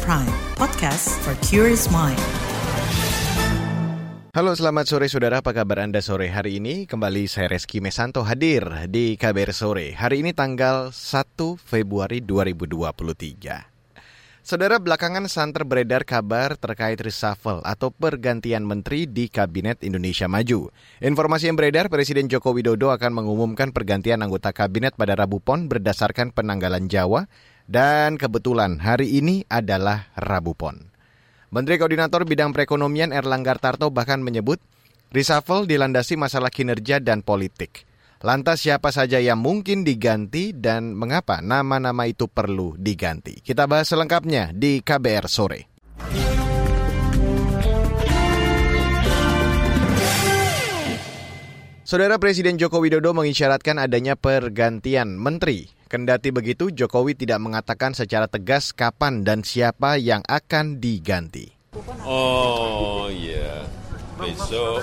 Prime, podcast for curious mind. Halo selamat sore saudara, apa kabar Anda sore hari ini? Kembali saya Reski Mesanto hadir di KBR Sore. Hari ini tanggal 1 Februari 2023. Saudara belakangan santer beredar kabar terkait reshuffle atau pergantian menteri di Kabinet Indonesia Maju. Informasi yang beredar, Presiden Joko Widodo akan mengumumkan pergantian anggota kabinet pada Rabu Pon berdasarkan penanggalan Jawa dan kebetulan hari ini adalah Rabu Pon. Menteri Koordinator Bidang Perekonomian Erlangga Tarto bahkan menyebut reshuffle dilandasi masalah kinerja dan politik. Lantas siapa saja yang mungkin diganti dan mengapa nama-nama itu perlu diganti? Kita bahas selengkapnya di KBR sore. Saudara Presiden Joko Widodo mengisyaratkan adanya pergantian menteri. Kendati begitu, Jokowi tidak mengatakan secara tegas kapan dan siapa yang akan diganti. Oh iya, besok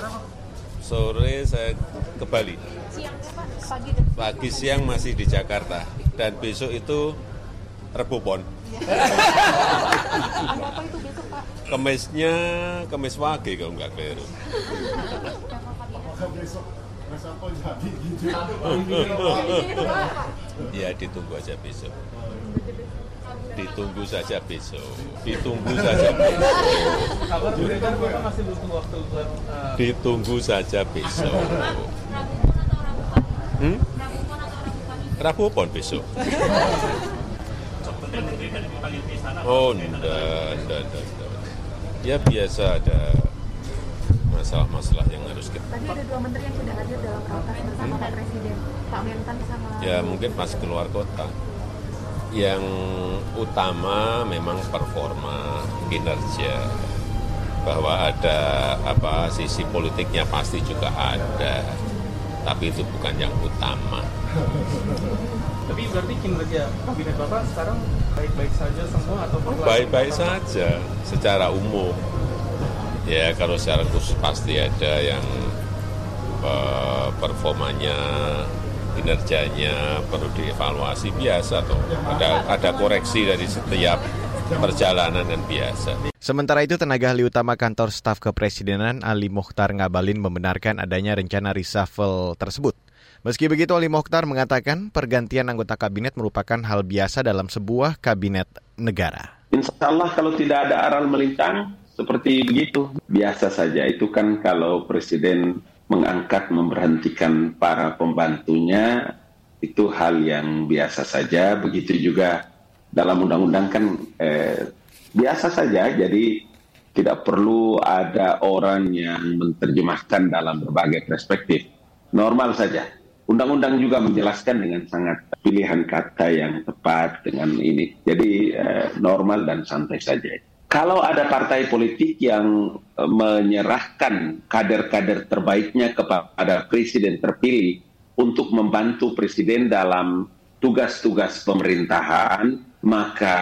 sore saya ke Bali pagi siang masih di Jakarta dan besok itu Rebu Pon. apa itu besok Pak? Kemisnya kemis wage kalau nggak keliru. Ya ditunggu aja besok. Ditunggu saja besok. Ditunggu saja besok. Ditunggu saja besok. Hmm? Rabu pon besok. Oh, enggak, enggak, enggak. Ya biasa ada masalah-masalah yang harus kita. Tadi ada dua menteri yang sudah hadir dalam rapat bersama Pak Presiden, Pak Mentan sama. Ya mungkin pas keluar kota. Yang utama memang performa kinerja bahwa ada apa sisi politiknya pasti juga ada tapi itu bukan yang utama. Tapi berarti kinerja kabinet Bapak sekarang baik-baik saja semua atau Baik-baik saja secara umum. Ya kalau secara khusus pasti ada yang uh, performanya, kinerjanya perlu dievaluasi biasa tuh. Ada ada koreksi dari setiap perjalanan yang biasa. Sementara itu, tenaga ahli utama kantor staf kepresidenan Ali Mokhtar Ngabalin membenarkan adanya rencana reshuffle tersebut. Meski begitu, Ali Mokhtar mengatakan pergantian anggota kabinet merupakan hal biasa dalam sebuah kabinet negara. Insya Allah kalau tidak ada aral melintang, seperti begitu. Biasa saja, itu kan kalau presiden mengangkat, memberhentikan para pembantunya, itu hal yang biasa saja. Begitu juga dalam undang-undang kan eh, biasa saja, jadi tidak perlu ada orang yang menerjemahkan dalam berbagai perspektif. Normal saja. Undang-undang juga menjelaskan dengan sangat pilihan kata yang tepat dengan ini. Jadi eh, normal dan santai saja. Kalau ada partai politik yang eh, menyerahkan kader-kader terbaiknya kepada presiden terpilih untuk membantu presiden dalam tugas-tugas pemerintahan, maka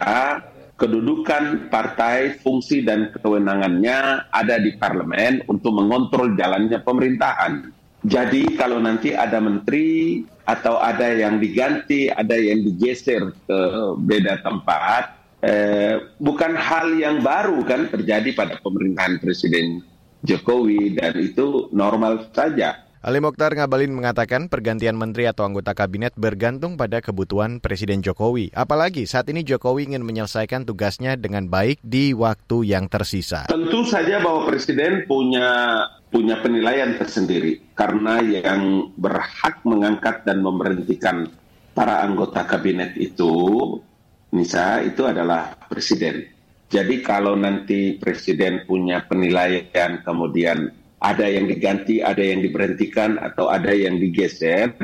kedudukan partai, fungsi dan kewenangannya ada di parlemen untuk mengontrol jalannya pemerintahan. Jadi kalau nanti ada menteri atau ada yang diganti, ada yang digeser ke beda tempat, eh, bukan hal yang baru kan terjadi pada pemerintahan Presiden Jokowi dan itu normal saja. Ali Mokhtar Ngabalin mengatakan pergantian menteri atau anggota kabinet bergantung pada kebutuhan Presiden Jokowi. Apalagi saat ini Jokowi ingin menyelesaikan tugasnya dengan baik di waktu yang tersisa. Tentu saja bahwa Presiden punya punya penilaian tersendiri karena yang berhak mengangkat dan memberhentikan para anggota kabinet itu, Nisa, itu adalah Presiden. Jadi kalau nanti Presiden punya penilaian kemudian ada yang diganti, ada yang diberhentikan, atau ada yang digeser,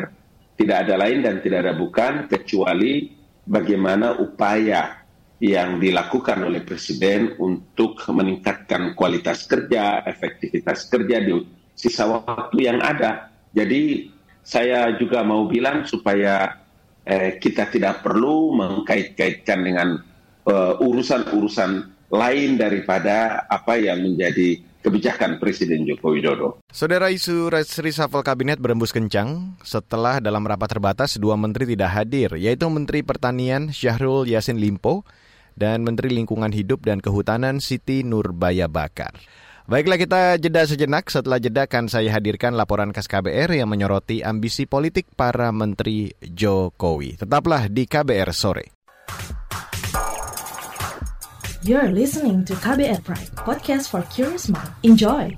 tidak ada lain dan tidak ada bukan kecuali bagaimana upaya yang dilakukan oleh Presiden untuk meningkatkan kualitas kerja, efektivitas kerja di sisa waktu yang ada. Jadi saya juga mau bilang supaya eh, kita tidak perlu mengkait-kaitkan dengan eh, urusan-urusan uh, lain daripada apa yang menjadi kebijakan Presiden Joko Widodo. Saudara isu reshuffle kabinet berembus kencang setelah dalam rapat terbatas dua menteri tidak hadir, yaitu Menteri Pertanian Syahrul Yasin Limpo dan Menteri Lingkungan Hidup dan Kehutanan Siti Nurbaya Bakar. Baiklah kita jeda sejenak, setelah jeda akan saya hadirkan laporan khas KBR yang menyoroti ambisi politik para Menteri Jokowi. Tetaplah di KBR Sore. You're listening to KBR Pride, podcast for curious mind. Enjoy!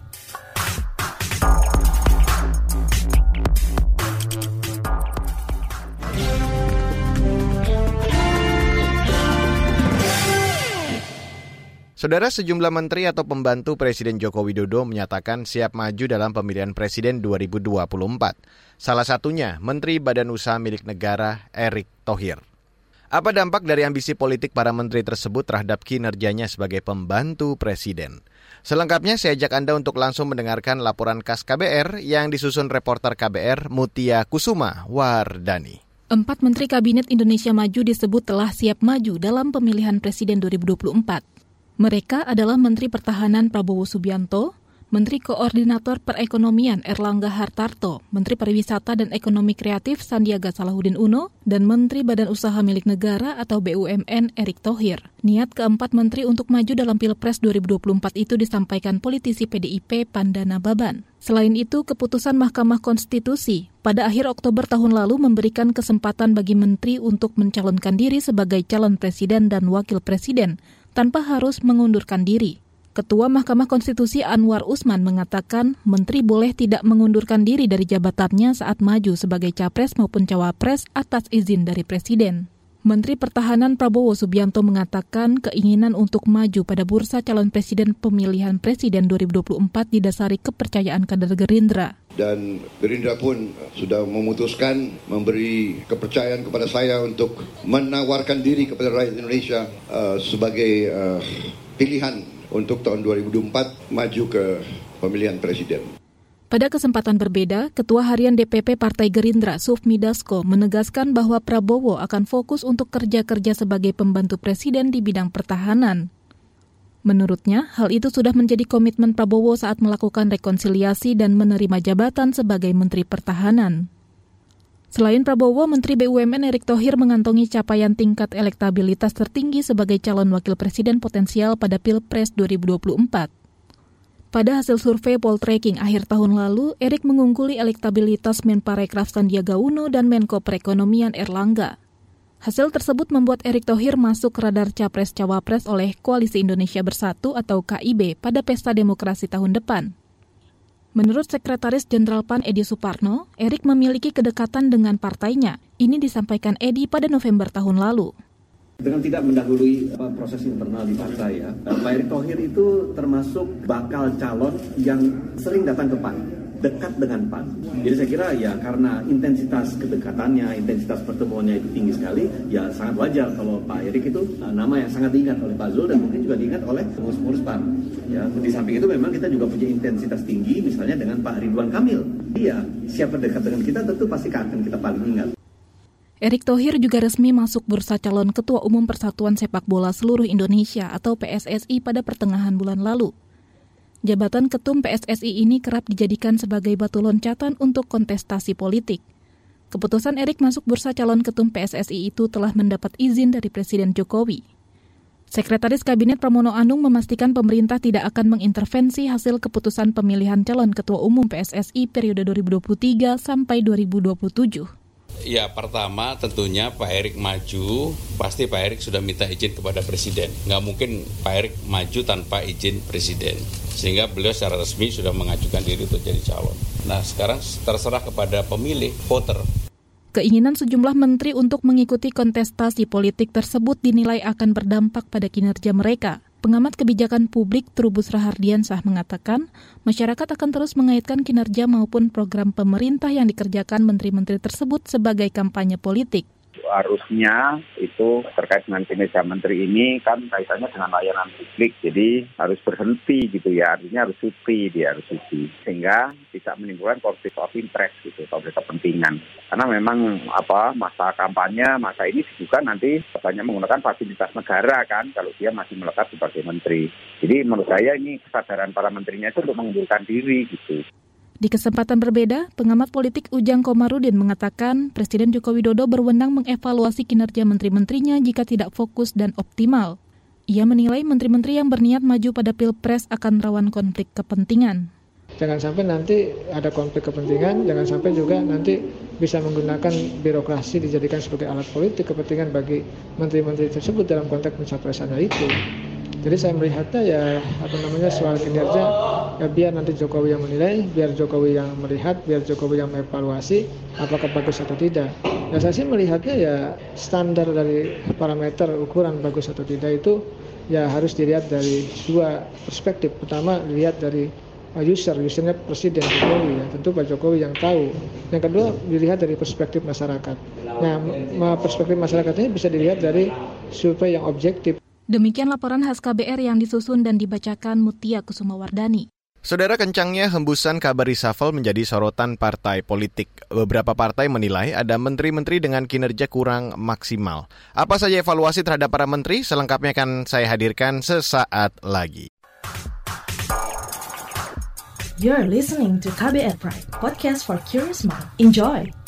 Saudara sejumlah menteri atau pembantu Presiden Joko Widodo menyatakan siap maju dalam pemilihan presiden 2024. Salah satunya Menteri Badan Usaha Milik Negara Erick Thohir. Apa dampak dari ambisi politik para menteri tersebut terhadap kinerjanya sebagai pembantu presiden? Selengkapnya saya ajak Anda untuk langsung mendengarkan laporan khas KBR yang disusun reporter KBR Mutia Kusuma Wardani. Empat Menteri Kabinet Indonesia Maju disebut telah siap maju dalam pemilihan Presiden 2024. Mereka adalah Menteri Pertahanan Prabowo Subianto, Menteri Koordinator Perekonomian Erlangga Hartarto, Menteri Pariwisata dan Ekonomi Kreatif Sandiaga Salahuddin Uno, dan Menteri Badan Usaha Milik Negara atau BUMN Erick Thohir. Niat keempat menteri untuk maju dalam Pilpres 2024 itu disampaikan politisi PDIP Pandana Baban. Selain itu, keputusan Mahkamah Konstitusi pada akhir Oktober tahun lalu memberikan kesempatan bagi menteri untuk mencalonkan diri sebagai calon presiden dan wakil presiden tanpa harus mengundurkan diri. Ketua Mahkamah Konstitusi Anwar Usman mengatakan menteri boleh tidak mengundurkan diri dari jabatannya saat maju sebagai capres maupun cawapres atas izin dari presiden. Menteri Pertahanan Prabowo Subianto mengatakan keinginan untuk maju pada bursa calon presiden pemilihan presiden 2024 didasari kepercayaan kader Gerindra. Dan Gerindra pun sudah memutuskan memberi kepercayaan kepada saya untuk menawarkan diri kepada rakyat Indonesia uh, sebagai uh, pilihan untuk tahun 2024 maju ke pemilihan presiden. Pada kesempatan berbeda, Ketua Harian DPP Partai Gerindra Sufmi Dasko menegaskan bahwa Prabowo akan fokus untuk kerja-kerja sebagai pembantu presiden di bidang pertahanan. Menurutnya, hal itu sudah menjadi komitmen Prabowo saat melakukan rekonsiliasi dan menerima jabatan sebagai Menteri Pertahanan. Selain Prabowo, Menteri BUMN Erick Thohir mengantongi capaian tingkat elektabilitas tertinggi sebagai calon wakil presiden potensial pada Pilpres 2024. Pada hasil survei Poltreking akhir tahun lalu, Erick mengungguli elektabilitas Menparekraf Sandiaga Uno dan Menko Perekonomian Erlangga. Hasil tersebut membuat Erick Thohir masuk radar Capres-Cawapres oleh Koalisi Indonesia Bersatu atau KIB pada Pesta Demokrasi tahun depan. Menurut Sekretaris Jenderal PAN Edi Suparno, Erick memiliki kedekatan dengan partainya. Ini disampaikan Edi pada November tahun lalu. Dengan tidak mendahului proses internal di partai ya, Pak Erick Thohir itu termasuk bakal calon yang sering datang ke PAN dekat dengan PAN. Jadi saya kira ya karena intensitas kedekatannya, intensitas pertemuannya itu tinggi sekali, ya sangat wajar kalau Pak Erik itu uh, nama yang sangat diingat oleh Pak Zul dan mungkin juga diingat oleh pengurus-pengurus PAN. Ya, di samping itu memang kita juga punya intensitas tinggi misalnya dengan Pak Ridwan Kamil. Dia siapa dekat dengan kita tentu pasti akan kita paling ingat. Erick Thohir juga resmi masuk bursa calon Ketua Umum Persatuan Sepak Bola Seluruh Indonesia atau PSSI pada pertengahan bulan lalu. Jabatan ketum PSSI ini kerap dijadikan sebagai batu loncatan untuk kontestasi politik. Keputusan Erik masuk bursa calon ketum PSSI itu telah mendapat izin dari Presiden Jokowi. Sekretaris Kabinet Pramono Anung memastikan pemerintah tidak akan mengintervensi hasil keputusan pemilihan calon ketua umum PSSI periode 2023 sampai 2027. Ya pertama tentunya Pak Erik maju, pasti Pak Erik sudah minta izin kepada Presiden. Nggak mungkin Pak Erik maju tanpa izin Presiden. Sehingga beliau secara resmi sudah mengajukan diri untuk jadi calon. Nah sekarang terserah kepada pemilih, voter. Keinginan sejumlah menteri untuk mengikuti kontestasi politik tersebut dinilai akan berdampak pada kinerja mereka. Pengamat kebijakan publik Trubus Rahardiansah mengatakan, masyarakat akan terus mengaitkan kinerja maupun program pemerintah yang dikerjakan menteri-menteri tersebut sebagai kampanye politik harusnya itu terkait dengan kinerja menteri ini kan kaitannya dengan layanan publik, jadi harus berhenti gitu ya, artinya harus cuti, dia harus cuti, sehingga tidak menimbulkan konflik of interest gitu, konflik kepentingan. Karena memang apa masa kampanye, masa ini juga nanti banyak menggunakan fasilitas negara kan, kalau dia masih melekat sebagai menteri. Jadi menurut saya ini kesadaran para menterinya itu untuk mengundurkan diri gitu. Di kesempatan berbeda, pengamat politik Ujang Komarudin mengatakan Presiden Joko Widodo berwenang mengevaluasi kinerja menteri-menterinya jika tidak fokus dan optimal. Ia menilai menteri-menteri yang berniat maju pada Pilpres akan rawan konflik kepentingan. Jangan sampai nanti ada konflik kepentingan, jangan sampai juga nanti bisa menggunakan birokrasi dijadikan sebagai alat politik kepentingan bagi menteri-menteri tersebut dalam konteks pencapresan itu. Jadi saya melihatnya ya apa namanya soal kinerja ya biar nanti Jokowi yang menilai, biar Jokowi yang melihat, biar Jokowi yang mengevaluasi apakah bagus atau tidak. Ya saya sih melihatnya ya standar dari parameter ukuran bagus atau tidak itu ya harus dilihat dari dua perspektif. Pertama dilihat dari uh, user, usernya Presiden Jokowi ya, tentu Pak Jokowi yang tahu. Yang kedua dilihat dari perspektif masyarakat. Nah, perspektif masyarakat ini bisa dilihat dari survei yang objektif. Demikian laporan khas KBR yang disusun dan dibacakan Mutia Kusumawardani. Saudara kencangnya hembusan kabar reshuffle menjadi sorotan partai politik. Beberapa partai menilai ada menteri-menteri dengan kinerja kurang maksimal. Apa saja evaluasi terhadap para menteri? Selengkapnya akan saya hadirkan sesaat lagi. You're listening to KBR Pride, podcast for curious mind. Enjoy!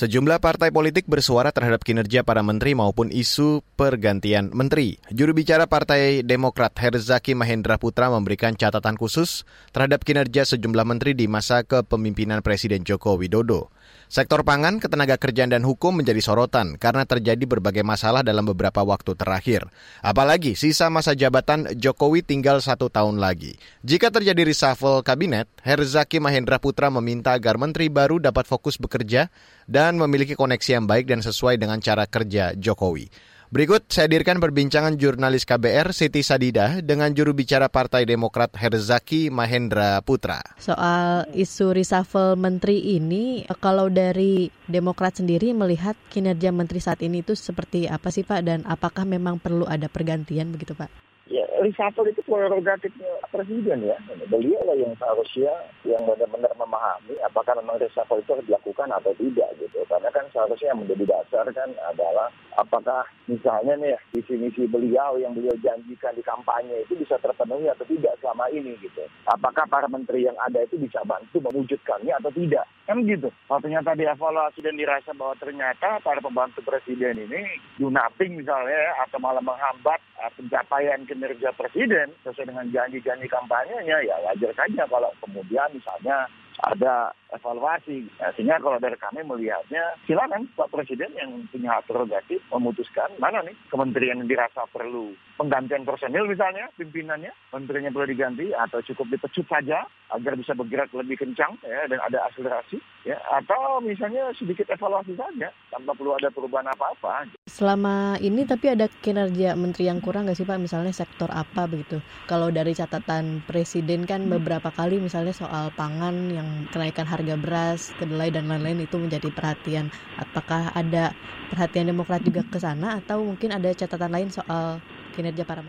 Sejumlah partai politik bersuara terhadap kinerja para menteri maupun isu pergantian menteri. Juru bicara Partai Demokrat Herzaki Mahendra Putra memberikan catatan khusus terhadap kinerja sejumlah menteri di masa kepemimpinan Presiden Joko Widodo. Sektor pangan, ketenaga kerjaan dan hukum menjadi sorotan karena terjadi berbagai masalah dalam beberapa waktu terakhir. Apalagi sisa masa jabatan Jokowi tinggal satu tahun lagi. Jika terjadi reshuffle kabinet, Herzaki Mahendra Putra meminta agar menteri baru dapat fokus bekerja dan memiliki koneksi yang baik dan sesuai dengan cara kerja Jokowi. Berikut saya hadirkan perbincangan jurnalis KBR Siti Sadida dengan juru bicara Partai Demokrat Herzaki Mahendra Putra. Soal isu reshuffle menteri ini, kalau dari Demokrat sendiri melihat kinerja menteri saat ini itu seperti apa sih Pak dan apakah memang perlu ada pergantian begitu Pak? ya reshuffle itu prerogatifnya presiden ya. Beliau lah yang seharusnya yang benar-benar memahami apakah memang reshuffle itu dilakukan atau tidak gitu. Karena kan seharusnya yang menjadi dasar kan adalah apakah misalnya nih ya visi-misi beliau yang beliau janjikan di kampanye itu bisa terpenuhi atau tidak selama ini gitu. Apakah para menteri yang ada itu bisa bantu mewujudkannya atau tidak. Kan gitu. Kalau ternyata dievaluasi dan dirasa bahwa ternyata para pembantu presiden ini do nothing misalnya ya, atau malah menghambat uh, pencapaian kinerja presiden sesuai dengan janji-janji kampanyenya ya wajar saja kalau kemudian misalnya ada evaluasi. Nah, sehingga kalau dari kami melihatnya, silakan Pak Presiden yang punya hak prerogatif memutuskan mana nih kementerian yang dirasa perlu penggantian personil misalnya, pimpinannya, menterinya perlu diganti atau cukup dipecut saja agar bisa bergerak lebih kencang ya dan ada akselerasi ya atau misalnya sedikit evaluasi saja tanpa perlu ada perubahan apa-apa. Selama ini tapi ada kinerja menteri yang kurang nggak sih Pak? Misalnya sektor apa begitu? Kalau dari catatan Presiden kan beberapa kali misalnya soal pangan yang kenaikan harga beras, kedelai dan lain-lain itu menjadi perhatian. Apakah ada perhatian Demokrat juga ke sana atau mungkin ada catatan lain soal kinerja para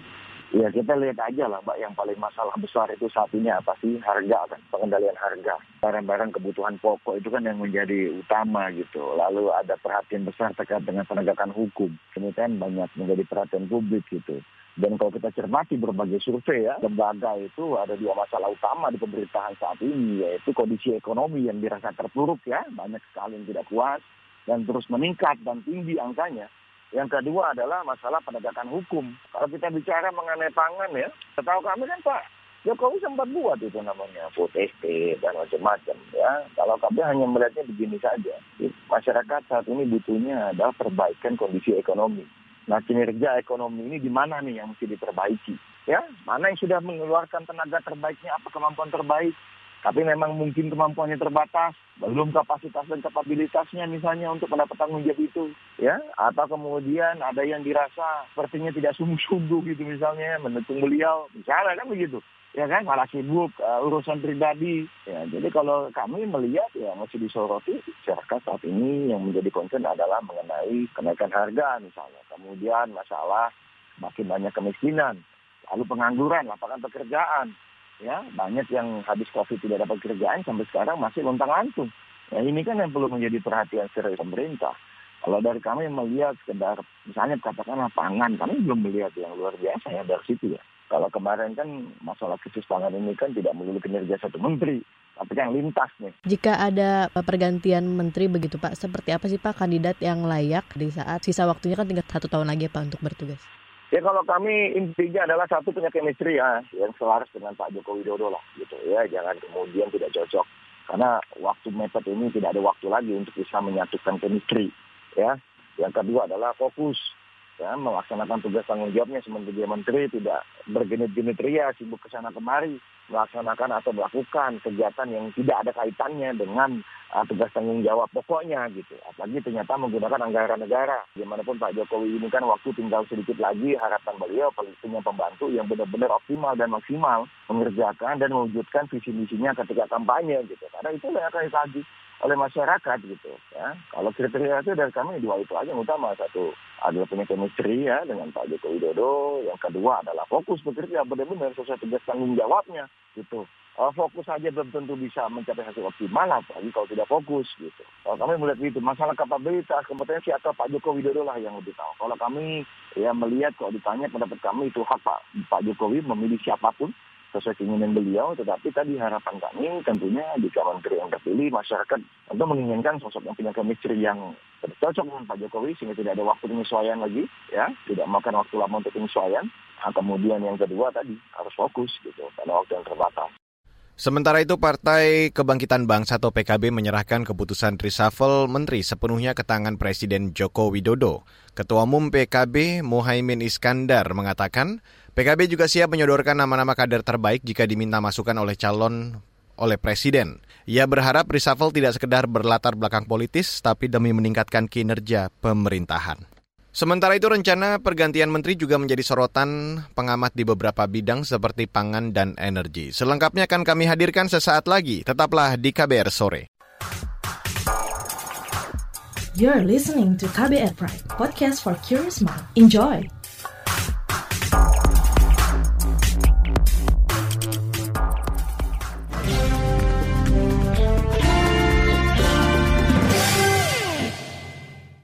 Ya kita lihat aja lah Mbak yang paling masalah besar itu saat ini apa sih? Harga kan? Pengendalian harga. Barang-barang kebutuhan pokok itu kan yang menjadi utama gitu. Lalu ada perhatian besar terkait dengan penegakan hukum. Kemudian banyak menjadi perhatian publik gitu dan kalau kita cermati berbagai survei ya, lembaga itu ada dua masalah utama di pemerintahan saat ini, yaitu kondisi ekonomi yang dirasa terpuruk ya, banyak sekali yang tidak puas, dan terus meningkat dan tinggi angkanya. Yang kedua adalah masalah penegakan hukum. Kalau kita bicara mengenai pangan ya, setahu kami kan Pak Jokowi sempat buat itu namanya food dan macam-macam ya. Kalau kami hanya melihatnya begini saja, masyarakat saat ini butuhnya adalah perbaikan kondisi ekonomi. Nah kinerja ekonomi ini di mana nih yang mesti diperbaiki? Ya, mana yang sudah mengeluarkan tenaga terbaiknya, apa kemampuan terbaik? Tapi memang mungkin kemampuannya terbatas, belum kapasitas dan kapabilitasnya misalnya untuk mendapat tanggung jawab itu, ya. Atau kemudian ada yang dirasa sepertinya tidak sungguh-sungguh gitu misalnya mendukung beliau, misalnya kan begitu ya kan malah sibuk uh, urusan pribadi. Ya jadi kalau kami melihat ya masih disoroti masyarakat saat ini yang menjadi concern adalah mengenai kenaikan harga misalnya. Kemudian masalah makin banyak kemiskinan lalu pengangguran lapangan pekerjaan. Ya banyak yang habis covid tidak dapat kerjaan sampai sekarang masih lontang lantung. Ya ini kan yang perlu menjadi perhatian serius pemerintah. Kalau dari kami melihat sekedar misalnya katakanlah pangan kami belum melihat yang luar biasa ya dari situ ya Kalau kemarin kan masalah krisis pangan ini kan tidak melulu kinerja satu menteri, tapi yang lintas nih. Jika ada pergantian menteri begitu Pak, seperti apa sih Pak kandidat yang layak di saat sisa waktunya kan tinggal satu tahun lagi Pak untuk bertugas? Ya kalau kami intinya adalah satu punya chemistry ya, yang selaras dengan Pak Joko Widodo lah gitu ya, jangan kemudian tidak cocok. Karena waktu mepet ini tidak ada waktu lagi untuk bisa menyatukan chemistry ya. Yang kedua adalah fokus ya, melaksanakan tugas tanggung jawabnya sebagai menteri tidak bergenit-genit ria sibuk ke sana kemari melaksanakan atau melakukan kegiatan yang tidak ada kaitannya dengan uh, tugas tanggung jawab pokoknya gitu. Apalagi ternyata menggunakan anggaran negara. Bagaimanapun Pak Jokowi ini kan waktu tinggal sedikit lagi harapan beliau punya pembantu yang benar-benar optimal dan maksimal mengerjakan dan mewujudkan visi misinya ketika kampanye gitu. Karena itu yang akan ditagih oleh masyarakat gitu ya. Kalau kriteria itu dari kami dua itu aja yang utama satu adalah punya chemistry ya dengan Pak Joko Widodo, yang kedua adalah fokus bekerja benar-benar sesuai tugas tanggung jawabnya gitu. Uh, fokus saja belum tentu bisa mencapai hasil optimal apalagi kalau tidak fokus gitu. Kalau kami melihat itu masalah kapabilitas, kompetensi atau Pak Joko Widodo lah yang lebih tahu. Kalau kami ya melihat kalau ditanya pendapat kami itu hak Pak Pak Jokowi memilih siapa pun sesuai keinginan beliau, tetapi tadi harapan kami tentunya di menteri yang terpilih masyarakat untuk menginginkan sosok yang punya chemistry yang cocok dengan Pak Jokowi sehingga tidak ada waktu penyesuaian lagi, ya, tidak makan waktu lama untuk penyesuaian. Nah, kemudian yang kedua tadi harus fokus gitu pada waktu yang terbatas. Sementara itu Partai Kebangkitan Bangsa atau PKB menyerahkan keputusan reshuffle menteri sepenuhnya ke tangan Presiden Joko Widodo. Ketua Umum PKB Muhaimin Iskandar mengatakan PKB juga siap menyodorkan nama-nama kader terbaik jika diminta masukan oleh calon oleh Presiden. Ia berharap reshuffle tidak sekedar berlatar belakang politis, tapi demi meningkatkan kinerja pemerintahan. Sementara itu rencana pergantian menteri juga menjadi sorotan pengamat di beberapa bidang seperti pangan dan energi. Selengkapnya akan kami hadirkan sesaat lagi. Tetaplah di KBR sore. You're listening to KBR Pride, podcast for curious mind. Enjoy.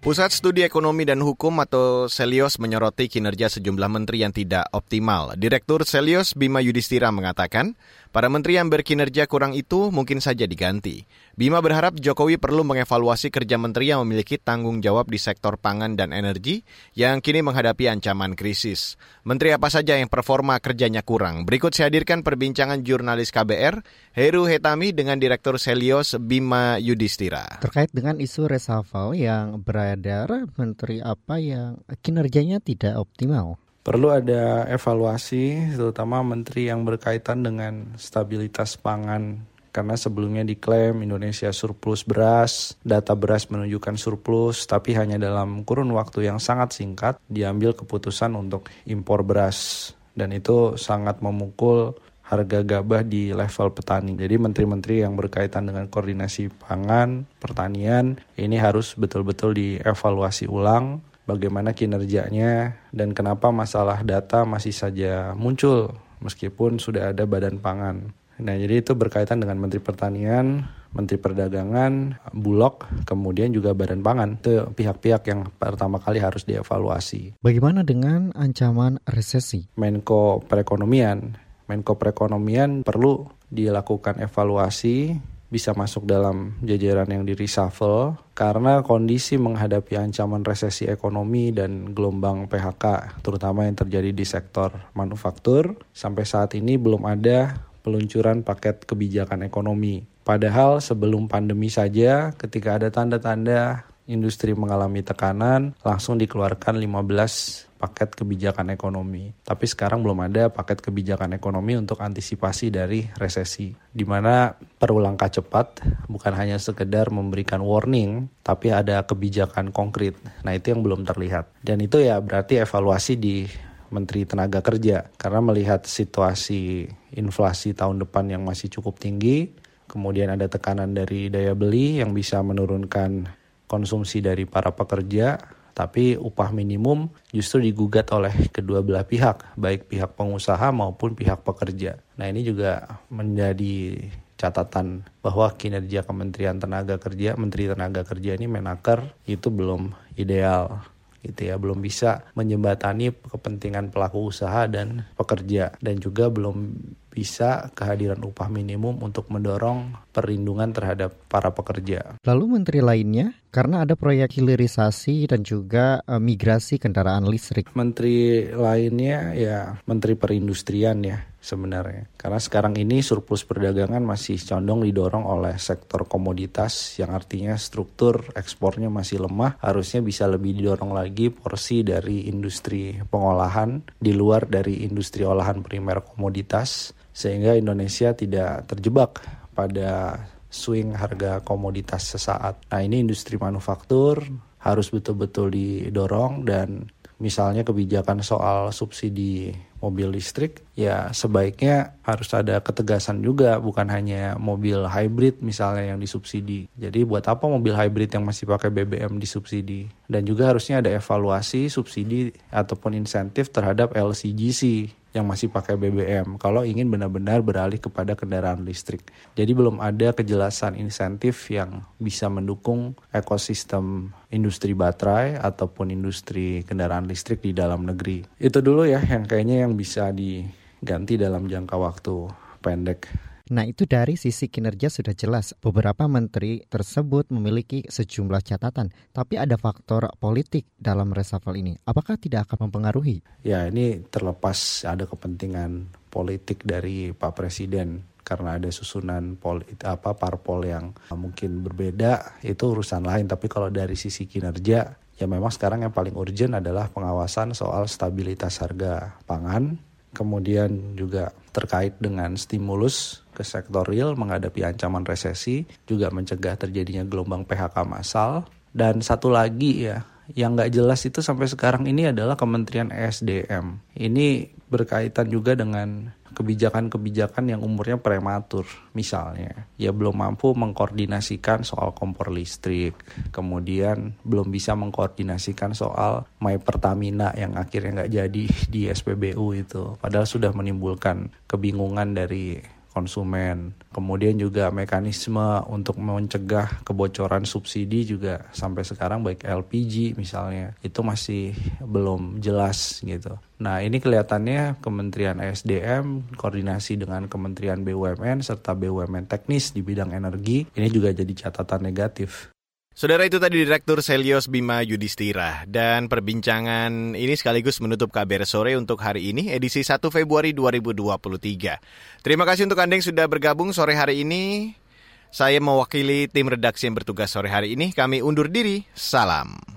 Pusat Studi Ekonomi dan Hukum atau Selios menyoroti kinerja sejumlah menteri yang tidak optimal. Direktur Selios Bima Yudhistira mengatakan, para menteri yang berkinerja kurang itu mungkin saja diganti. Bima berharap Jokowi perlu mengevaluasi kerja menteri yang memiliki tanggung jawab di sektor pangan dan energi yang kini menghadapi ancaman krisis. Menteri apa saja yang performa kerjanya kurang? Berikut saya hadirkan perbincangan jurnalis KBR, Heru Hetami dengan Direktur Selios Bima Yudhistira. Terkait dengan isu reshuffle yang beredar, menteri apa yang kinerjanya tidak optimal? Perlu ada evaluasi terutama menteri yang berkaitan dengan stabilitas pangan karena sebelumnya diklaim Indonesia surplus beras, data beras menunjukkan surplus, tapi hanya dalam kurun waktu yang sangat singkat diambil keputusan untuk impor beras. Dan itu sangat memukul harga gabah di level petani. Jadi menteri-menteri yang berkaitan dengan koordinasi pangan, pertanian, ini harus betul-betul dievaluasi ulang bagaimana kinerjanya dan kenapa masalah data masih saja muncul meskipun sudah ada badan pangan. Nah, jadi itu berkaitan dengan Menteri Pertanian, Menteri Perdagangan, Bulog, kemudian juga Badan Pangan. Itu pihak-pihak yang pertama kali harus dievaluasi. Bagaimana dengan ancaman resesi? Menko Perekonomian, Menko Perekonomian perlu dilakukan evaluasi bisa masuk dalam jajaran yang di reshuffle karena kondisi menghadapi ancaman resesi ekonomi dan gelombang PHK terutama yang terjadi di sektor manufaktur sampai saat ini belum ada peluncuran paket kebijakan ekonomi. Padahal sebelum pandemi saja ketika ada tanda-tanda industri mengalami tekanan, langsung dikeluarkan 15 paket kebijakan ekonomi. Tapi sekarang belum ada paket kebijakan ekonomi untuk antisipasi dari resesi. Di mana perlu langkah cepat, bukan hanya sekedar memberikan warning, tapi ada kebijakan konkret. Nah itu yang belum terlihat. Dan itu ya berarti evaluasi di Menteri Tenaga Kerja karena melihat situasi inflasi tahun depan yang masih cukup tinggi, kemudian ada tekanan dari daya beli yang bisa menurunkan konsumsi dari para pekerja, tapi upah minimum justru digugat oleh kedua belah pihak, baik pihak pengusaha maupun pihak pekerja. Nah, ini juga menjadi catatan bahwa kinerja Kementerian Tenaga Kerja, Menteri Tenaga Kerja ini menaker itu belum ideal gitu ya belum bisa menjembatani kepentingan pelaku usaha dan pekerja dan juga belum bisa kehadiran upah minimum untuk mendorong perlindungan terhadap para pekerja. Lalu menteri lainnya karena ada proyek hilirisasi dan juga uh, migrasi kendaraan listrik. Menteri lainnya ya Menteri Perindustrian ya sebenarnya. Karena sekarang ini surplus perdagangan masih condong didorong oleh sektor komoditas yang artinya struktur ekspornya masih lemah, harusnya bisa lebih didorong lagi porsi dari industri pengolahan di luar dari industri olahan primer komoditas sehingga Indonesia tidak terjebak pada swing harga komoditas sesaat. Nah, ini industri manufaktur harus betul-betul didorong dan misalnya kebijakan soal subsidi mobil listrik ya sebaiknya harus ada ketegasan juga bukan hanya mobil hybrid misalnya yang disubsidi. Jadi buat apa mobil hybrid yang masih pakai BBM disubsidi? Dan juga harusnya ada evaluasi subsidi ataupun insentif terhadap LCGC yang masih pakai BBM kalau ingin benar-benar beralih kepada kendaraan listrik. Jadi belum ada kejelasan insentif yang bisa mendukung ekosistem industri baterai ataupun industri kendaraan listrik di dalam negeri. Itu dulu ya yang kayaknya yang bisa diganti dalam jangka waktu pendek. Nah itu dari sisi kinerja sudah jelas. Beberapa menteri tersebut memiliki sejumlah catatan Tapi ada faktor politik dalam reshuffle ini. Apakah tidak akan mempengaruhi? Ya ini terlepas ada kepentingan politik dari Pak Presiden karena ada susunan apa parpol yang mungkin berbeda itu urusan lain. Tapi kalau dari sisi kinerja ya memang sekarang yang paling urgent adalah pengawasan soal stabilitas harga pangan kemudian juga terkait dengan stimulus ke sektor real menghadapi ancaman resesi, juga mencegah terjadinya gelombang PHK massal. Dan satu lagi ya, yang nggak jelas itu sampai sekarang ini adalah Kementerian ESDM. Ini berkaitan juga dengan kebijakan-kebijakan yang umurnya prematur misalnya ya belum mampu mengkoordinasikan soal kompor listrik kemudian belum bisa mengkoordinasikan soal My Pertamina yang akhirnya nggak jadi di SPBU itu padahal sudah menimbulkan kebingungan dari konsumen. Kemudian juga mekanisme untuk mencegah kebocoran subsidi juga sampai sekarang baik LPG misalnya itu masih belum jelas gitu. Nah ini kelihatannya Kementerian SDM koordinasi dengan Kementerian BUMN serta BUMN teknis di bidang energi ini juga jadi catatan negatif. Saudara itu tadi Direktur Selios Bima Yudhistira dan perbincangan ini sekaligus menutup kabar sore untuk hari ini edisi 1 Februari 2023. Terima kasih untuk Anda yang sudah bergabung sore hari ini. Saya mewakili tim redaksi yang bertugas sore hari ini. Kami undur diri. Salam.